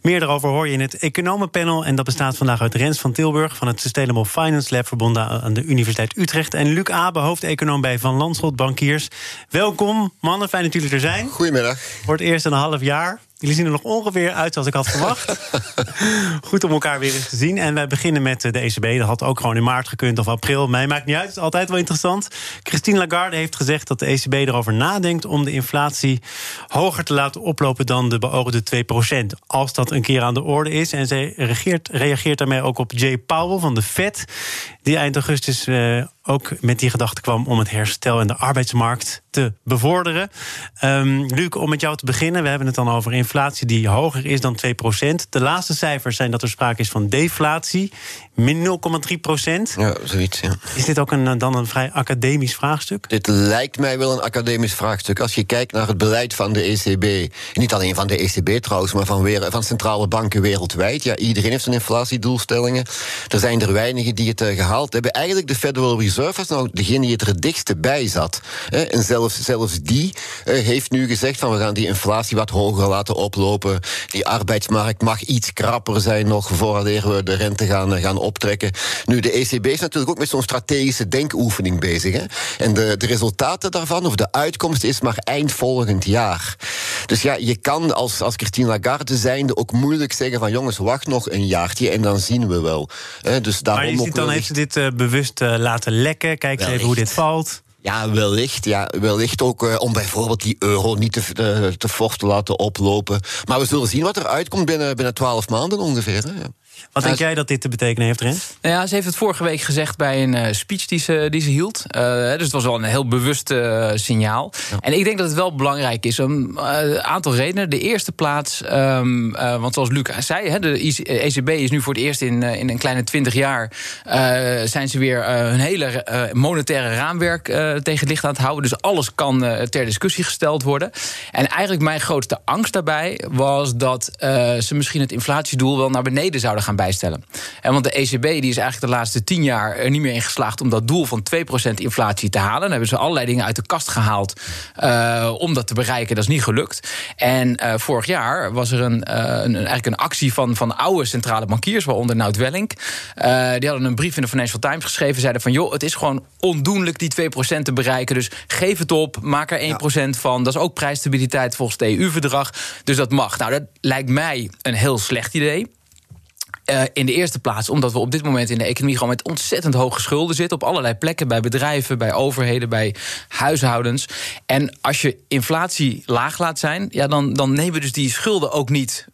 Meer daarover hoor je in het economenpanel. En dat bestaat vandaag uit Rens van Tilburg van het Sustainable Finance Lab, verbonden aan de Universiteit Utrecht. En Luc Abe, hoofdeconoom bij Van Landschot Bankiers. Welkom, mannen. Fijn dat jullie er zijn. Goedemiddag. Voor het eerst een half jaar. Jullie zien er nog ongeveer uit zoals ik had verwacht. Goed om elkaar weer eens te zien. En wij beginnen met de ECB. Dat had ook gewoon in maart gekund of april. Mij maakt niet uit. Het is altijd wel interessant. Christine Lagarde heeft gezegd dat de ECB erover nadenkt om de inflatie hoger te laten oplopen dan de beoogde 2%. Als dat een keer aan de orde is. En zij reageert, reageert daarmee ook op Jay Powell van de Fed. Die eind augustus uh, ook met die gedachte kwam om het herstel in de arbeidsmarkt te bevorderen. Um, Luc, om met jou te beginnen. We hebben het dan over inflatie die hoger is dan 2%. De laatste cijfers zijn dat er sprake is van deflatie. Min 0,3 procent. Ja, zoiets, ja. Is dit ook een, dan een vrij academisch vraagstuk? Dit lijkt mij wel een academisch vraagstuk. Als je kijkt naar het beleid van de ECB... niet alleen van de ECB trouwens, maar van, weer, van centrale banken wereldwijd... ja, iedereen heeft zijn inflatiedoelstellingen. Er zijn er weinigen die het uh, gehaald hebben. Eigenlijk de Federal Reserve was nou degene die het er het dichtste bij zat. En zelfs, zelfs die uh, heeft nu gezegd... van we gaan die inflatie wat hoger laten oplopen. Die arbeidsmarkt mag iets krapper zijn nog... voordat we de rente gaan, gaan optrekken. Nu, de ECB is natuurlijk ook met zo'n strategische denkoefening bezig. Hè? En de, de resultaten daarvan, of de uitkomst, is maar eind volgend jaar. Dus ja, je kan als, als Christine Lagarde zijnde ook moeilijk zeggen van jongens, wacht nog een jaartje en dan zien we wel. Dus daarom maar je ziet, dan heeft ze dit uh, bewust uh, laten lekken. Kijk eens even hoe dit valt. Ja, wellicht. Ja, wellicht ook uh, om bijvoorbeeld die euro niet te, te, te fort te laten oplopen. Maar we zullen zien wat er uitkomt binnen, binnen 12 maanden ongeveer. Hè? Wat denk jij dat dit te betekenen heeft, Ren? Nou ja, ze heeft het vorige week gezegd bij een uh, speech die ze, die ze hield. Uh, dus het was wel een heel bewust uh, signaal. Ja. En ik denk dat het wel belangrijk is. Een aantal redenen. De eerste plaats, um, want zoals Luc zei, hè, de ECB is nu voor het eerst in, in een kleine twintig jaar... zijn ze weer hun hele monetaire raamwerk tegen het licht aan het houden. Dus alles kan ter discussie gesteld worden. En eigenlijk mijn grootste angst daarbij was dat ze misschien het inflatiedoel wel naar beneden zouden gaan bijstellen. En want de ECB die is eigenlijk de laatste tien jaar er niet meer in geslaagd om dat doel van 2% inflatie te halen. Dan hebben ze allerlei dingen uit de kast gehaald uh, om dat te bereiken. Dat is niet gelukt. En uh, vorig jaar was er een, uh, een, eigenlijk een actie van, van oude centrale bankiers, waaronder Nout Welling. die hadden een brief in de Financial Times geschreven. Zeiden van joh, het is gewoon ondoenlijk die 2% te bereiken. Dus geef het op, maak er 1% ja. van. Dat is ook prijsstabiliteit volgens het EU-verdrag. Dus dat mag. Nou, dat lijkt mij een heel slecht idee. Uh, in de eerste plaats omdat we op dit moment in de economie gewoon met ontzettend hoge schulden zitten. Op allerlei plekken, bij bedrijven, bij overheden, bij huishoudens. En als je inflatie laag laat zijn, ja, dan, dan nemen dus die schulden ook niet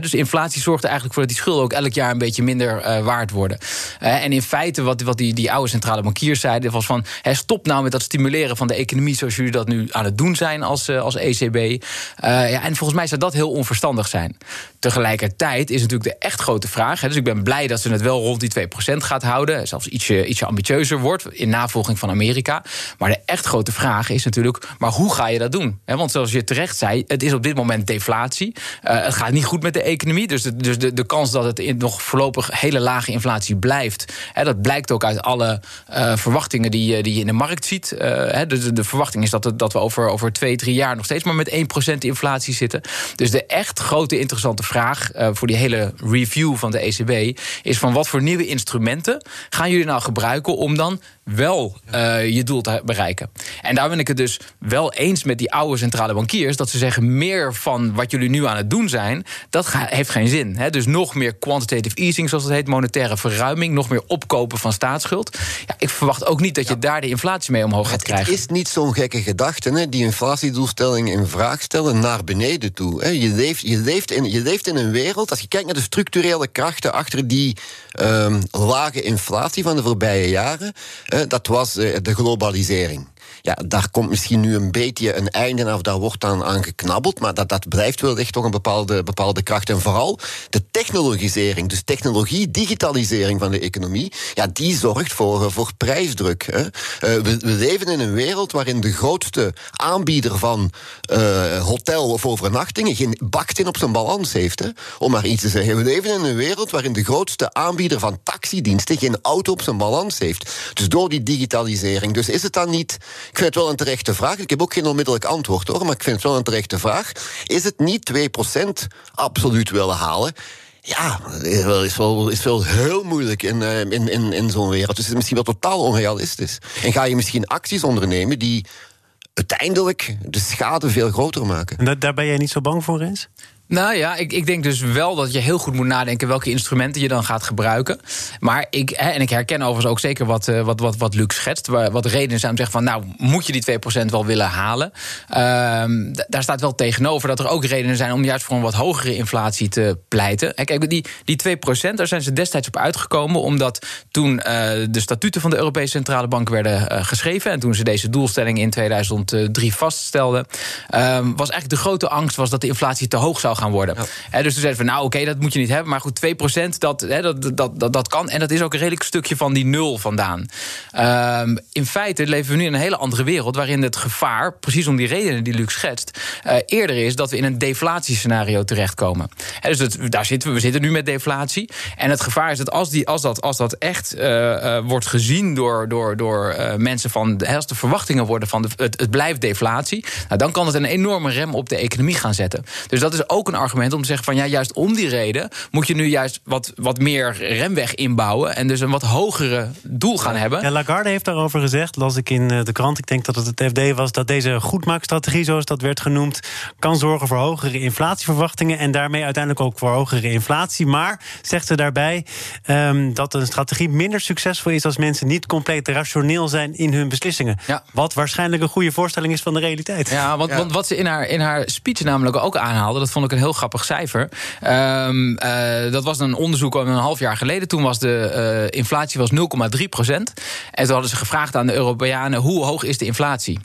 Dus inflatie zorgt er eigenlijk voor dat die schulden ook elk jaar een beetje minder uh, waard worden. Uh, en in feite, wat, wat die, die oude centrale bankiers zeiden, was van stop nou met dat stimuleren van de economie zoals jullie dat nu aan het doen zijn als, uh, als ECB. ja, en volgens mij zou dat heel onverstandig zijn. Tegelijkertijd is natuurlijk de echt grote vraag. Hè, dus ik ben blij dat ze het wel rond die 2% gaat houden. Zelfs ietsje, ambitieuzer wordt in navolging van Amerika. Maar de echt grote vraag is natuurlijk, maar hoe ga je dat doen? Want zoals je terecht zei, het is op dit moment deflatie. het gaat niet goed met de economie. Dus de, dus de, de kans dat het in nog voorlopig hele lage inflatie blijft. Hè, dat blijkt ook uit alle uh, verwachtingen die, die je in de markt ziet. Uh, hè, de, de verwachting is dat, het, dat we over, over twee, drie jaar nog steeds maar met 1% inflatie zitten. Dus de echt grote interessante vraag voor die hele review van de ECB is van wat voor nieuwe instrumenten gaan jullie nou gebruiken om dan wel uh, je doel te bereiken. En daar ben ik het dus wel eens met die oude centrale bankiers... dat ze zeggen, meer van wat jullie nu aan het doen zijn... dat heeft geen zin. Hè? Dus nog meer quantitative easing, zoals het heet... monetaire verruiming, nog meer opkopen van staatsschuld. Ja, ik verwacht ook niet dat je ja. daar de inflatie mee omhoog gaat krijgen. Het is niet zo'n gekke gedachte, hè? die inflatiedoelstelling in vraag stellen... naar beneden toe. Hè? Je, leeft, je, leeft in, je leeft in een wereld, als je kijkt naar de structurele krachten... achter die um, lage inflatie van de voorbije jaren dat was de globalisering. Ja, daar komt misschien nu een beetje een einde of daar wordt aan, aan geknabbeld. Maar dat, dat blijft wel echt toch een bepaalde, bepaalde kracht. En vooral de technologisering, dus technologie, digitalisering van de economie, ja, die zorgt voor, voor prijsdruk. Hè. we, we, leven in een wereld waarin de grootste aanbieder van hotel of overnachtingen geen bakten op zijn balans heeft. Hè, om maar iets te zeggen. We leven in een wereld waarin de grootste aanbieder van geen auto op zijn balans heeft. Dus door die digitalisering. Dus is het dan niet. Ik vind het wel een terechte vraag. Ik heb ook geen onmiddellijk antwoord hoor, maar ik vind het wel een terechte vraag. Is het niet 2% absoluut willen halen? Ja, is wel, is wel heel moeilijk in, eh, in, in, in zo'n wereld. Dus het is misschien wel totaal onrealistisch. En ga je misschien acties ondernemen die uiteindelijk de schade veel groter maken. En daar ben jij niet zo bang voor, Rens? Nou ja, ik, ik denk dus wel dat je heel goed moet nadenken welke instrumenten je dan gaat gebruiken. Maar ik, hè, en ik herken overigens ook zeker wat, uh, wat, wat, wat Luc schetst. Wat redenen zijn om te zeggen van nou, moet je die 2% wel willen halen? Ehm, daar staat wel tegenover dat er ook redenen zijn om juist voor een wat hogere inflatie te pleiten. kijk, die, die 2%, daar zijn ze destijds op uitgekomen, omdat toen uh, de statuten van de Europese Centrale Bank werden uh, geschreven en toen ze deze doelstelling in 2003 vaststelden, ehm, was eigenlijk de grote angst was dat de inflatie te hoog zou gaan worden. Ja. dus toen zeiden van, nou oké, dat moet je niet hebben. Maar goed, 2% dat, dat, dat, dat, dat kan. En dat is ook een redelijk stukje van die nul vandaan. Um, in feite leven we nu in een hele andere wereld... waarin het gevaar, precies om die redenen die Luc schetst... Uh, eerder is dat we in een deflatiescenario terechtkomen. He, dus daar zitten we, we zitten nu met deflatie. En het gevaar is dat als, die, als, dat, als dat echt uh, uh, wordt gezien door, door, door mensen van... als de verwachtingen worden van de, het, het blijft deflatie... Nou, dan kan het een enorme rem op de economie gaan zetten. Dus dat is ook een argument om te zeggen van ja, juist om die reden moet je nu juist wat, wat meer remweg inbouwen en dus een wat hogere doel gaan hebben. Ja, Lagarde heeft daarover gezegd, las ik in eh, de krant, ik denk dat het het FD was, dat deze goedmaakstrategie, zoals dat werd genoemd, kan zorgen voor hogere inflatieverwachtingen en daarmee uiteindelijk ook voor hogere inflatie. Maar zegt ze daarbij um, dat een strategie minder succesvol is als mensen niet compleet rationeel zijn in hun beslissingen. Ja. Wat waarschijnlijk een goede voorstelling is van de realiteit. Ja, want, want wat ze in haar, in haar speech namelijk ook aanhaalde, dat vond ik een heel grappig cijfer. Um, uh, dat was een onderzoek een half jaar geleden. Toen was de uh, inflatie was 0,3 procent. En toen hadden ze gevraagd aan de Europeanen... hoe hoog is de inflatie?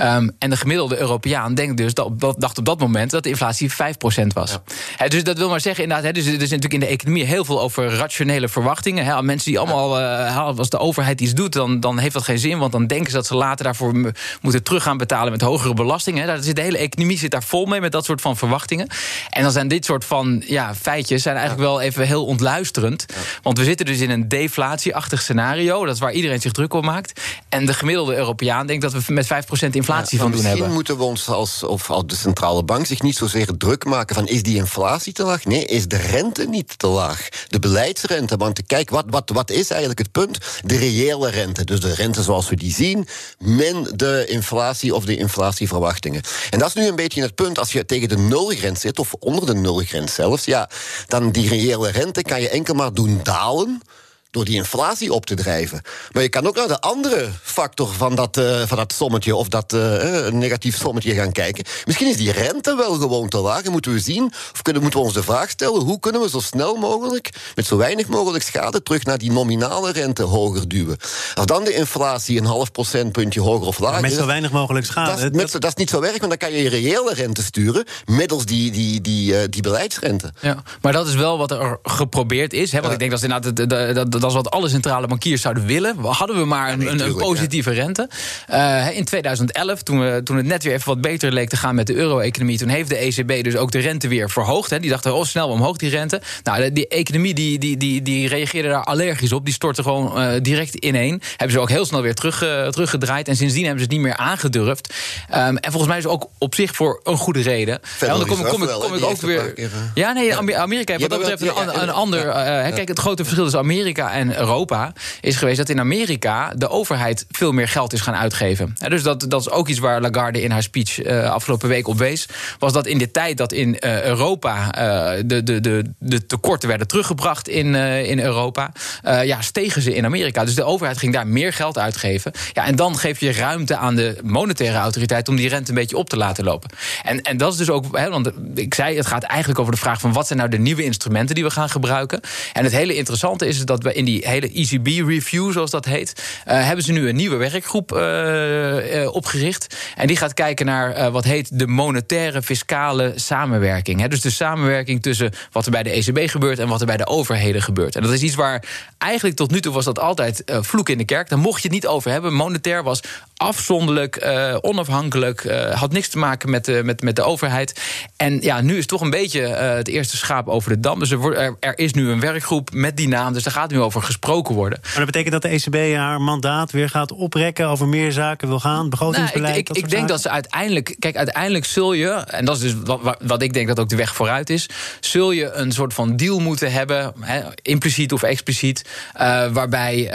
Um, en de gemiddelde Europeaan denkt dus dat, dacht op dat moment... dat de inflatie 5 procent was. Ja. He, dus dat wil maar zeggen, inderdaad... He, dus er is natuurlijk in de economie heel veel over rationele verwachtingen. He, mensen die allemaal... Uh, als de overheid iets doet, dan, dan heeft dat geen zin... want dan denken ze dat ze later daarvoor moeten terug gaan betalen... met hogere belastingen. Daar zit, de hele economie zit daar vol mee met dat soort van verwachtingen. En dan zijn dit soort van ja, feitjes zijn eigenlijk wel even heel ontluisterend. Want we zitten dus in een deflatieachtig scenario. Dat is waar iedereen zich druk op maakt. En de gemiddelde Europeaan denkt dat we met 5% inflatie van doen hebben. Misschien moeten we ons als, of als de centrale bank zich niet zozeer druk maken van is die inflatie te laag? Nee, is de rente niet te laag? De beleidsrente. Want kijk, wat, wat, wat is eigenlijk het punt? De reële rente. Dus de rente zoals we die zien, min de inflatie of de inflatieverwachtingen. En dat is nu een beetje het punt. Als je tegen de nulgrens zit, of onder de nulgrens zelfs, ja, dan die reële rente kan je enkel maar doen dalen door die inflatie op te drijven. Maar je kan ook naar de andere factor van dat, uh, van dat sommetje of dat uh, negatief sommetje gaan kijken. Misschien is die rente wel gewoon te laag en moeten we zien, of kunnen, moeten we ons de vraag stellen: hoe kunnen we zo snel mogelijk, met zo weinig mogelijk schade, terug naar die nominale rente hoger duwen? Als dan de inflatie een half procentpuntje hoger of lager. met zo weinig mogelijk schade. Dat, met, dat is niet zo werk, want dan kan je je reële rente sturen middels die, die, die, uh, die beleidsrente. Ja, maar dat is wel wat er geprobeerd is. Hè? Want ik denk dat inderdaad. Dat, dat is wat alle centrale bankiers zouden willen. Hadden we maar een, een, een positieve rente. Uh, in 2011, toen, we, toen het net weer even wat beter leek te gaan met de euro-economie... toen heeft de ECB dus ook de rente weer verhoogd. Hè. Die dachten, oh, snel omhoog die rente. Nou, die economie die, die, die, die reageerde daar allergisch op. Die stortte gewoon uh, direct ineen. Hebben ze ook heel snel weer terug, uh, teruggedraaid. En sindsdien hebben ze het niet meer aangedurfd. Um, en volgens mij is het ook op zich voor een goede reden. Ja, dan kom, kom, kom, kom ik ook weer... Ja, nee, Amerika heeft wat dat betreft een, een ander... kijk, het grote verschil tussen Amerika en Europa is geweest dat in Amerika de overheid veel meer geld is gaan uitgeven. dus dat, dat is ook iets waar Lagarde in haar speech uh, afgelopen week op wees. Was dat in de tijd dat in uh, Europa uh, de, de, de, de tekorten werden teruggebracht in, in Europa, ja, stegen ze in Amerika. Dus de overheid ging daar meer geld uitgeven. Ja, en dan geef je ruimte aan de monetaire autoriteit om die rente een beetje op te laten lopen. En, en dat is dus ook, he, want ik zei, het gaat eigenlijk over de vraag van wat zijn nou de nieuwe instrumenten die we gaan gebruiken. En het hele interessante is dat we in die hele ECB-review, zoals dat heet, hebben ze nu een nieuwe werkgroep opgericht. En die gaat kijken naar wat heet de monetaire fiscale samenwerking. Hè. Dus de samenwerking tussen wat er bij de ECB gebeurt en wat er bij de overheden gebeurt. En dat is iets waar eigenlijk tot nu toe was dat altijd vloek in de kerk. Daar mocht je het niet over hebben. Monetair was afzonderlijk, onafhankelijk, had niks te maken met de, met, met de overheid. En ja, nu is toch een beetje het eerste schaap over de dam. Dus er, is nu een werkgroep met die naam, dus daar gaat nu over gesproken worden. Maar dat betekent dat de ECB haar mandaat weer gaat oprekken, over meer zaken wil gaan, begrotingsbeleid? Nou, ik, ik, ik denk dat ze uiteindelijk, kijk, uiteindelijk zul je, en dat is dus wat, wat ik denk dat ook de weg vooruit is, zul je een soort van deal moeten hebben, he, impliciet of expliciet, waarbij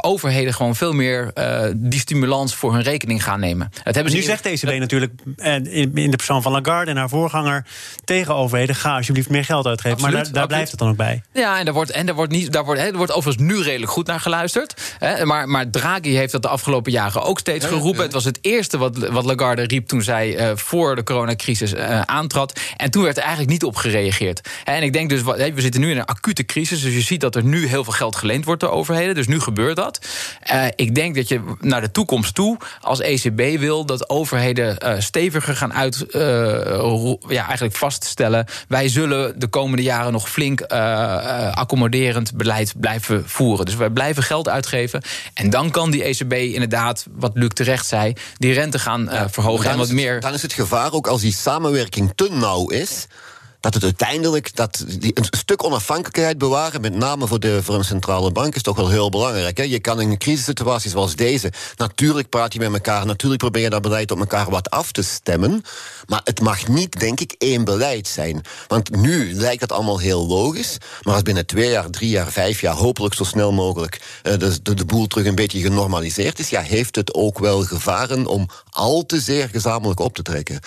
overheden gewoon veel meer die stimulans voor hun rekening gaan nemen. Dat hebben ze nu zegt de ECB natuurlijk eh, in de persoon van Lagarde en haar voorganger tegen overheden: ga alsjeblieft meer geld uitgeven. maar daar, daar blijft het dan ook bij. Ja, en daar wordt, en daar wordt, niet, daar wordt, er wordt overigens nu redelijk goed naar geluisterd. Hè, maar, maar Draghi heeft dat de afgelopen jaren ook steeds geroepen. Het was het eerste wat, wat Lagarde riep toen zij uh, voor de coronacrisis uh, aantrad. En toen werd er eigenlijk niet op gereageerd. En ik denk dus, we zitten nu in een acute crisis. Dus je ziet dat er nu heel veel geld geleend wordt door overheden. Dus nu gebeurt dat. Uh, ik denk dat je naar de toekomst toe als ECB wil dat overheden uh, steviger gaan uit, uh, ja, eigenlijk vaststellen. Wij zullen de komende jaren nog flink accommoderend beleid blijven voeren. Dus wij blijven geld uitgeven. En dan kan die ECB inderdaad, wat Luc terecht zei, die rente gaan verhogen. En wat meer... dan is het gevaar ook als die samenwerking te nauw is dat het uiteindelijk dat die, een stuk onafhankelijkheid bewaren, met name voor, de, voor een centrale bank, is toch wel heel belangrijk. Hè? Je kan in een crisissituatie zoals deze, natuurlijk praat je met elkaar, natuurlijk probeer je dat beleid op elkaar wat af te stemmen, maar het mag niet, denk ik, één beleid zijn. Want nu lijkt het allemaal heel logisch, maar als binnen twee jaar, drie jaar, vijf jaar, hopelijk zo snel mogelijk uh, de, de, de boel terug een beetje genormaliseerd is, ja, heeft het ook wel gevaren om al te zeer gezamenlijk op te trekken.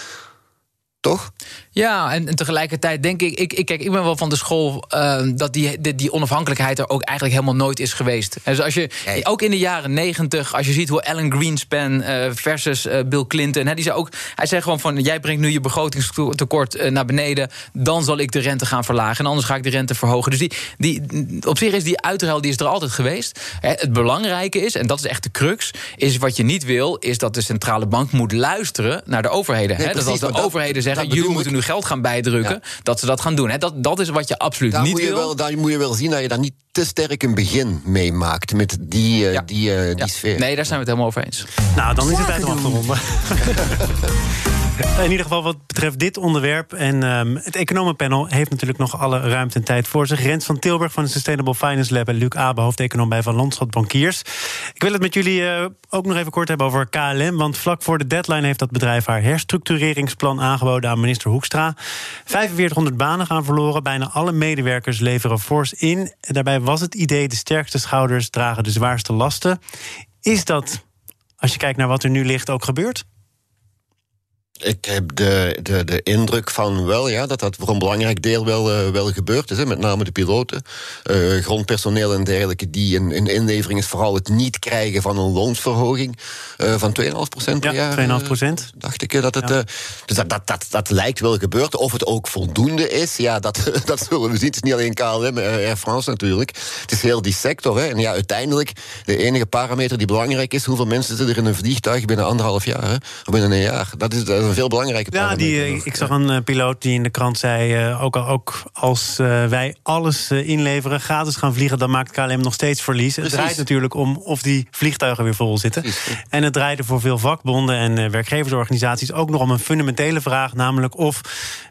Toch? Ja, en, en, tegelijkertijd denk ik, ik, ik, kijk, ik ben wel van de school uh, dat die, die, die, onafhankelijkheid er ook eigenlijk helemaal nooit is geweest. En dus als je, ook in de jaren negentig, als je ziet hoe Alan Greenspan uh, versus uh, Bill Clinton, he, die zei ook, hij zei gewoon van, jij brengt nu je begrotingstekort naar beneden, dan zal ik de rente gaan verlagen en anders ga ik de rente verhogen. Dus die, die, op zich is die uitruil, die is er altijd geweest. het belangrijke is, en dat is echt de crux, is wat je niet wil, is dat de centrale bank moet luisteren naar de overheden. Nee, dat als de overheden zeggen, jullie moeten nu geld gaan bijdrukken, dat ze dat gaan doen. Dat, dat is wat je absoluut daar niet moet je wil. Wel, daar moet je wel zien dat je daar niet te sterk een begin meemaakt met die, uh, die, uh, die ja. sfeer. Nee, daar zijn we het helemaal over eens. Nou, dan is het tijd om af te ronden. In ieder geval wat betreft dit onderwerp. En um, het economenpanel heeft natuurlijk nog alle ruimte en tijd voor zich. Rens van Tilburg van de Sustainable Finance Lab... en Luc Abe, hoofdeconoom bij Van Landschot Bankiers. Ik wil het met jullie uh, ook nog even kort hebben over KLM. Want vlak voor de deadline heeft dat bedrijf haar herstructureringsplan aangeboden aan minister Hoekstra. 4500 banen gaan verloren. Bijna alle medewerkers leveren fors in. Daarbij was het idee: de sterkste schouders dragen de zwaarste lasten. Is dat, als je kijkt naar wat er nu ligt, ook gebeurd? Ik heb de, de, de indruk van wel, ja, dat dat voor een belangrijk deel wel, uh, wel gebeurd is. Hè, met name de piloten, uh, grondpersoneel en dergelijke, die in, in inlevering is vooral het niet krijgen van een loonsverhoging uh, van 2,5 procent per ja, jaar. 2,5 procent. dacht ik dat het. Ja. dus dat, dat, dat, dat lijkt wel gebeurd. Of het ook voldoende is, ja, dat, dat zullen we zien. Het is niet alleen KLM, Air France natuurlijk. Het is heel die sector. Hè. En ja, uiteindelijk, de enige parameter die belangrijk is, hoeveel mensen zitten er in een vliegtuig binnen anderhalf jaar, hè, of binnen een jaar. Dat is, dat is een veel belangrijke Ja, die, ik zag een uh, piloot die in de krant zei... Uh, ook, ook als uh, wij alles inleveren, gratis gaan vliegen... dan maakt KLM nog steeds verlies. Precies. Het draait natuurlijk om of die vliegtuigen weer vol zitten. Precies. En het draaide voor veel vakbonden en werkgeversorganisaties... ook nog om een fundamentele vraag, namelijk of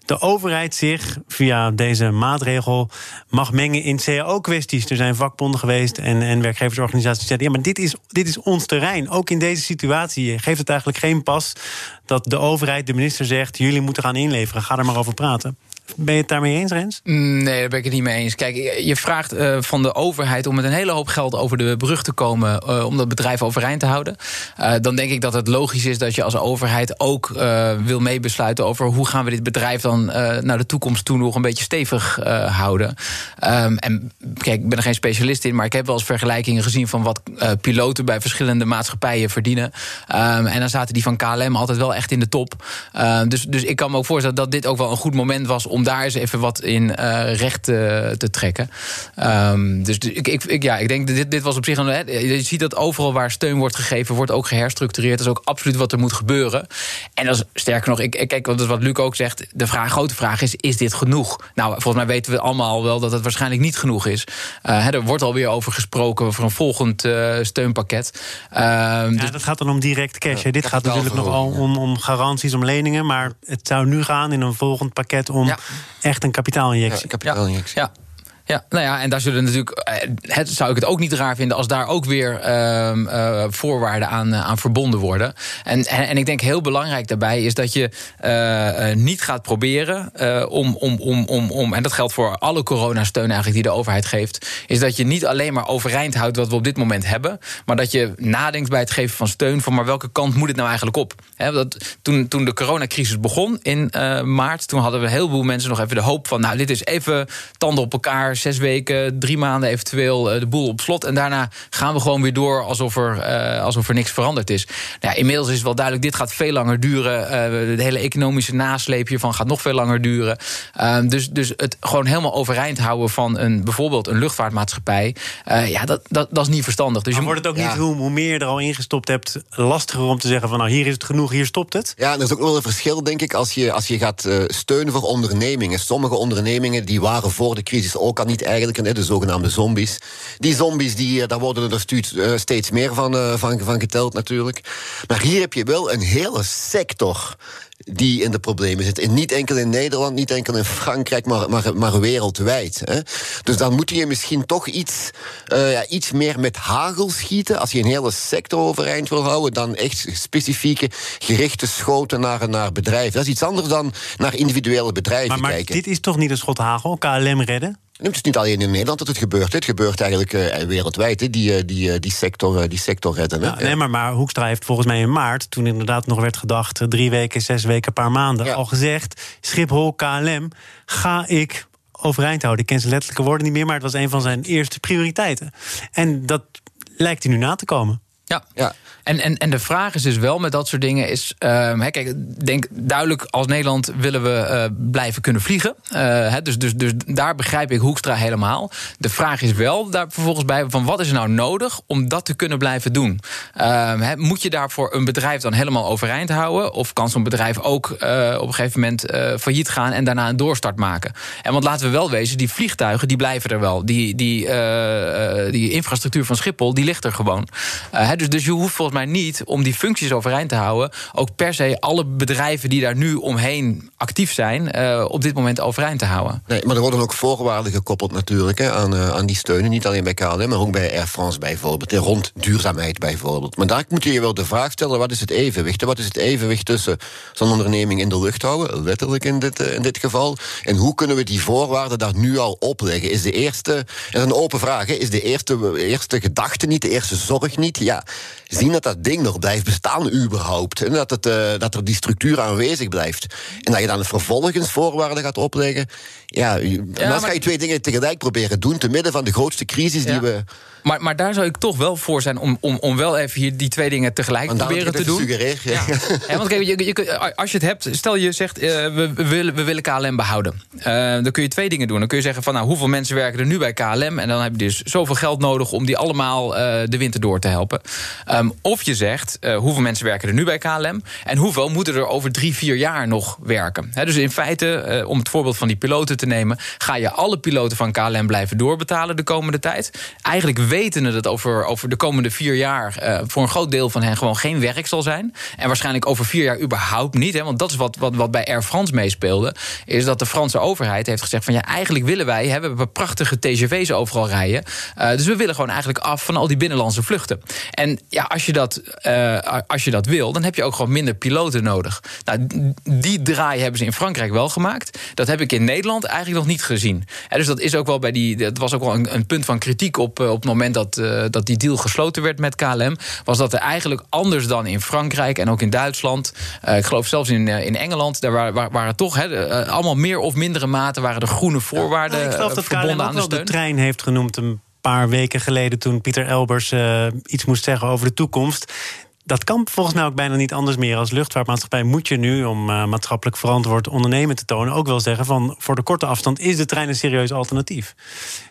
de overheid zich via deze maatregel mag mengen in cao-kwesties. Er zijn vakbonden geweest en, en werkgeversorganisaties die zeiden: ja, maar dit is, dit is ons terrein. Ook in deze situatie geeft het eigenlijk geen pas dat de overheid, de minister zegt: jullie moeten gaan inleveren. Ga er maar over praten. Ben je het daarmee eens, Rens? Nee, daar ben ik het niet mee eens. Kijk, je vraagt uh, van de overheid om met een hele hoop geld over de brug te komen uh, om dat bedrijf overeind te houden. Uh, dan denk ik dat het logisch is dat je als overheid ook wil meebesluiten over hoe gaan we dit bedrijf dan naar de toekomst toe nog een beetje stevig houden. Um, en kijk, ik ben er geen specialist in, maar ik heb wel eens vergelijkingen gezien van wat piloten bij verschillende maatschappijen verdienen. Um, en dan zaten die van KLM altijd wel echt in de top. dus, dus ik kan me ook voorstellen dat dit ook wel een goed moment was om daar eens even wat in recht te trekken. Um, dus ik, ik, ik, ja, ik denk dat dit, dit was op zich. Een, je ziet dat overal waar steun wordt gegeven, wordt ook geherstructureerd. Dat is ook absoluut wat er moet gebeuren. En dat is sterker nog, ik, kijk, dat is wat Luc ook zegt. De vraag, grote vraag is: is dit genoeg? Nou, volgens mij weten we allemaal wel dat het waarschijnlijk niet genoeg is. er wordt alweer over gesproken voor een volgend steunpakket. Uh, ja, dus dat gaat dan om direct cash. dit gaat natuurlijk nog al om, om garanties, om leningen. Maar het zou nu gaan in een volgend pakket om echt een kapitaalinjectie. Ja, kapitaalinjectie. Ja. Ja, nou ja, en daar zullen natuurlijk. Eh, het, zou ik het ook niet raar vinden als daar ook weer uh, uh, voorwaarden aan, eh, aan verbonden worden. En, en, en, ik denk heel belangrijk daarbij is dat je niet gaat proberen om, om, om, om, om. En dat geldt voor alle coronasteun eigenlijk die de overheid geeft. Is dat je niet alleen maar overeind houdt wat we op dit moment hebben. Maar dat je nadenkt bij het geven van steun van maar welke kant moet het nou eigenlijk op? Dat, toen, toen de coronacrisis begon in maart, toen hadden we heel veel mensen nog even de hoop van. Nou, dit is even tanden op elkaar zes weken, drie maanden eventueel eh, de boel op slot. En daarna gaan we gewoon weer door alsof er, uh, alsof er niks veranderd is. Nou ja, inmiddels is het wel duidelijk, dit gaat veel langer duren. Uh, de hele economische nasleep hiervan gaat nog veel langer duren. Uh, dus, dus het gewoon helemaal overeind houden van een, bijvoorbeeld een luchtvaartmaatschappij. ja, dat, dat, dat is niet verstandig. Dus maar je wordt het ook niet, hoe, hoe meer je er al ingestopt hebt, lastiger om te zeggen van nou hier is het genoeg, hier stopt het? Ja, er is ook wel een verschil denk ik als je, als je gaat steunen voor ondernemingen. Sommige ondernemingen die waren voor de crisis ook niet eigenlijk, de zogenaamde zombies. Die zombies, die, eh, daar worden er eh, steeds meer van, eh, van, van geteld natuurlijk. Maar hier heb je wel een hele sector die in de problemen zit. En niet enkel in Nederland, niet enkel in Frankrijk, maar, maar, maar wereldwijd. Hè. Dus dan moet je misschien toch iets, uh, ja, iets meer met hagel schieten. Als je een hele sector overeind wil houden, dan echt specifieke gerichte schoten naar, naar bedrijven. Dat is iets anders dan naar individuele bedrijven maar, maar kijken. Dit is toch niet een schot hagel? KLM redden? Het is niet alleen in Nederland dat het gebeurt. Het gebeurt eigenlijk uh, wereldwijd, he, die, uh, die, die, sector, die sector redden. Ja, nee, maar, maar Hoekstra heeft volgens mij in maart, toen inderdaad nog werd gedacht... drie weken, zes weken, een paar maanden, al gezegd... Schiphol, KLM, ga ik overeind houden. Ik ken zijn letterlijke woorden niet meer, maar het was een van zijn eerste prioriteiten. En dat lijkt hij nu na te komen. Ja. ja. En, en, en de vraag is dus wel met dat soort dingen is... Uh, kijk, denk duidelijk als Nederland willen we uh, blijven kunnen vliegen. Uh, dus, dus, dus daar begrijp ik Hoekstra helemaal. De vraag is wel daar vervolgens bij van wat is er nou nodig... om dat te kunnen blijven doen? Ehm, moet je daarvoor een bedrijf dan helemaal overeind houden? Of kan zo'n bedrijf ook op een gegeven moment failliet gaan... en daarna een doorstart maken? En want laten we wel wezen, die vliegtuigen die blijven er wel. Die, die, die infrastructuur van Schiphol, die ligt er gewoon. Dus, dus je hoeft volgens mij niet om die functies overeind te houden. ook per se alle bedrijven die daar nu omheen actief zijn. Uh, op dit moment overeind te houden. Nee, maar er worden ook voorwaarden gekoppeld natuurlijk hè, aan, uh, aan die steunen. Niet alleen bij KLM, maar ook bij Air France bijvoorbeeld. En rond duurzaamheid bijvoorbeeld. Maar daar moet je je wel de vraag stellen: wat is het evenwicht? Wat is het evenwicht tussen zo'n onderneming in de lucht houden, letterlijk in dit, uh, in dit geval? En hoe kunnen we die voorwaarden daar nu al opleggen? Is de eerste, en dat is een open vraag, is de eerste, eerste gedachte niet, de eerste zorg niet? Ja, zien dat dat ding nog blijft bestaan überhaupt. En dat, het, uh, dat er die structuur aanwezig blijft. En dat je dan vervolgens voorwaarden gaat opleggen. Ja, ja dan maar... ga je twee dingen tegelijk proberen doen... te midden van de grootste crisis die we... Maar, maar daar zou ik toch wel voor zijn om, om, om wel even hier die twee dingen tegelijk proberen te doen. Suggereer, ja. ja. want kijk, je, je, als je het hebt, stel je zegt uh, we, we, willen, we willen KLM behouden. Uh, dan kun je twee dingen doen. Dan kun je zeggen van nou, hoeveel mensen werken er nu bij KLM? En dan heb je dus zoveel geld nodig om die allemaal uh, de winter door te helpen. Um, of je zegt hoeveel mensen werken er nu bij KLM? En hoeveel moeten er over drie, vier jaar nog werken? He, dus in feite, om het voorbeeld van die piloten te nemen, ga je alle piloten van KLM blijven doorbetalen de komende tijd. Eigenlijk wetende dat over, over de komende vier jaar uh, voor een groot deel van hen gewoon geen werk zal zijn. En waarschijnlijk over vier jaar überhaupt niet. Hè, want dat is wat, wat, wat bij Air France meespeelde. Is dat de Franse overheid heeft gezegd van ja, eigenlijk willen wij, hè, we hebben prachtige TGV's overal rijden. Uh, dus we willen gewoon eigenlijk af van al die binnenlandse vluchten. En ja, als je dat, uh, als je dat wil, dan heb je ook gewoon minder piloten nodig. Nou, die draai hebben ze in Frankrijk wel gemaakt. Dat heb ik in Nederland eigenlijk nog niet gezien. En dus dat is ook wel bij die. Dat was ook wel een, een punt van kritiek op, op het moment dat, uh, dat die deal gesloten werd met KLM, was dat er eigenlijk anders dan in Frankrijk en ook in Duitsland, uh, ik geloof zelfs in, in Engeland, daar waren, waren toch he, allemaal meer of mindere mate waren er groene voorwaarden. Ja, ik geloof dat KLM ook wel de trein heeft genoemd een paar weken geleden toen Pieter Elbers iets moest zeggen over de toekomst dat kan volgens mij ook bijna niet anders meer. Als luchtvaartmaatschappij moet je nu, om uh, maatschappelijk verantwoord ondernemen te tonen, ook wel zeggen van voor de korte afstand is de trein een serieus alternatief.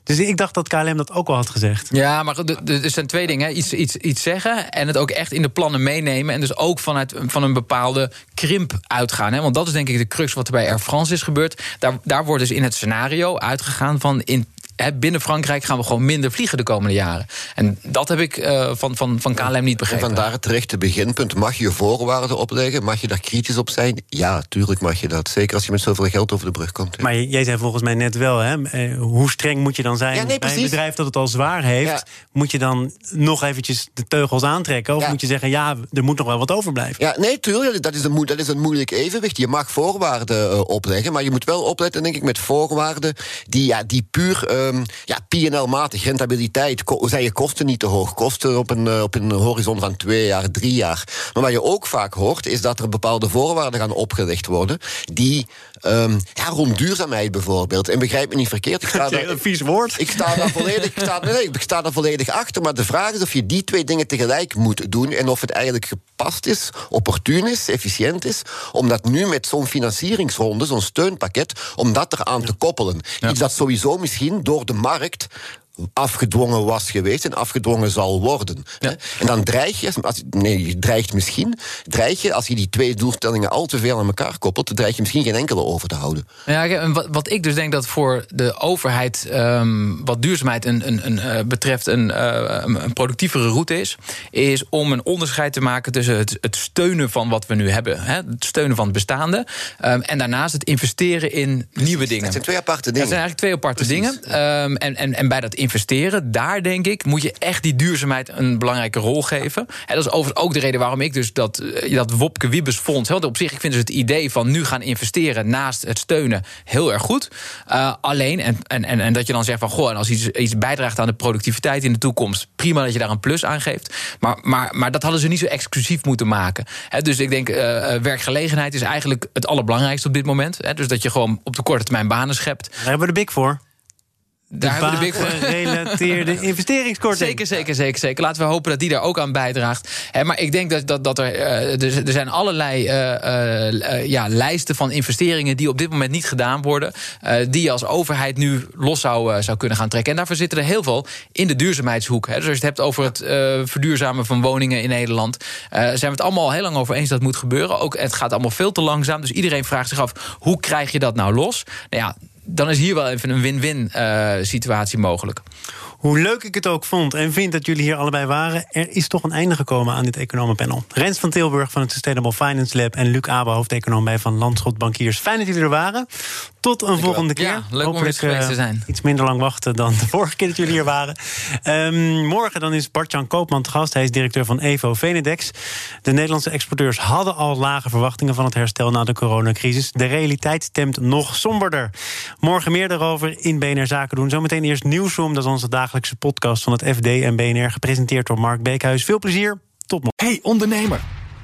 Dus ik dacht dat KLM dat ook al had gezegd. Ja, maar er zijn twee dingen. Iets, iets, iets zeggen en het ook echt in de plannen meenemen. En dus ook vanuit van een bepaalde krimp uitgaan. Hè? Want dat is denk ik de crux wat er bij Air France is gebeurd. Daar, daar wordt dus in het scenario uitgegaan van in binnen Frankrijk gaan we gewoon minder vliegen de komende jaren. En dat heb ik uh, van, van, van KLM niet begrepen. En vandaar het terechte beginpunt. Mag je voorwaarden opleggen? Mag je daar kritisch op zijn? Ja, tuurlijk mag je dat. Zeker als je met zoveel geld over de brug komt. Maar jij zei volgens mij net wel, hè? Eh, hoe streng moet je dan zijn ja, nee, bij een bedrijf dat het al zwaar heeft? Ja. Moet je dan nog eventjes de teugels aantrekken? Of ja. moet je zeggen, ja, er moet nog wel wat overblijven? Ja, nee, tuurlijk. Dat is een, dat is een moeilijk evenwicht. Je mag voorwaarden uh, opleggen, maar je moet wel opletten, denk ik, met voorwaarden die, ja, die puur um, ja, PNL-matig, rentabiliteit, zijn je kosten niet te hoog. Kosten op een, op een horizon van twee jaar, drie jaar. Maar wat je ook vaak hoort, is dat er bepaalde voorwaarden gaan opgelegd worden. die Um, ja, rond duurzaamheid bijvoorbeeld. En begrijp me niet verkeerd. Ik sta daar, een vies woord. Ik sta daar volledig, ik sta, nee, ik sta daar volledig achter. Maar de vraag is of je die twee dingen tegelijk moet doen. En of het eigenlijk gepast is, opportun is, efficiënt is. Om dat nu met zo'n financieringsronde, zo'n steunpakket, om dat eraan te koppelen. Iets dat sowieso misschien door de markt afgedwongen was geweest en afgedwongen zal worden. En dan dreig je, als, nee, je dreigt misschien, dreig je, als je die twee doelstellingen al te veel aan elkaar koppelt, dreig je misschien geen enkele over te houden. Ja, wat, wat ik dus denk dat voor de overheid, um, wat duurzaamheid een, een, een, uh, betreft, een, uh, een productievere route is, is om een onderscheid te maken tussen het, het steunen van wat we nu hebben, hè, het steunen van het bestaande, um, en daarnaast het investeren in nieuwe dingen. Dat zijn twee aparte dingen. Dat zijn eigenlijk twee aparte Precies. dingen. Um, en, en, en bij dat investeren. Daar denk ik, moet je echt die duurzaamheid een belangrijke rol geven. En dat is overigens ook de reden waarom ik dus dat, eh, dat Wopke Wiebes Fonds. Op zich, ik vind dus het idee van nu gaan investeren naast het steunen heel erg goed. Uh, alleen, en, en, en, dat je dan zegt van goh, en als iets, iets bijdraagt aan de productiviteit in de toekomst, prima dat je daar een plus aan geeft. Maar, maar, maar dat hadden ze niet zo exclusief moeten maken. Dus ik denk, uh, werkgelegenheid is eigenlijk het allerbelangrijkste op dit moment. Dus dat je gewoon op de korte termijn banen schept. Daar hebben we de bik voor daar hebben we de big gerelateerde investeringskorting. Zeker, zeker, zeker, zeker. Laten we hopen dat die daar ook aan bijdraagt. maar ik denk dat, dat, dat er, uh, er zijn allerlei uh, uh, ja, lijsten van investeringen die op dit moment niet gedaan worden. die je als overheid nu los zou, zou kunnen gaan trekken. En daarvoor zitten er heel veel in de duurzaamheidshoek. Hè. Dus als je het hebt over het verduurzamen van woningen in Nederland, zijn we het allemaal heel lang over eens dat moet gebeuren. Ook, het gaat allemaal veel te langzaam. Dus iedereen vraagt zich af: hoe krijg je dat nou los? Nou ja, dan is hier wel even een win-win uh, situatie mogelijk. Hoe leuk ik het ook vond en vind dat jullie hier allebei waren... er is toch een einde gekomen aan dit economenpanel. Rens van Tilburg van het Sustainable Finance Lab... en Luc Abe, hoofdeconoom bij Van Landschot Bankiers. Fijn dat jullie er waren. Tot een volgende keer. Ja, leuk Hopelijk, om te zijn. iets minder lang wachten dan de vorige keer dat jullie hier waren. Um, morgen dan is Bart-Jan Koopman te gast. Hij is directeur van Evo Venedex. De Nederlandse exporteurs hadden al lage verwachtingen... van het herstel na de coronacrisis. De realiteit stemt nog somberder. Morgen meer daarover in BNR Zaken doen. Zometeen eerst Nieuwsroom, dat is onze dagelijkse podcast... van het FD en BNR, gepresenteerd door Mark Beekhuis. Veel plezier, tot morgen. Hey ondernemer!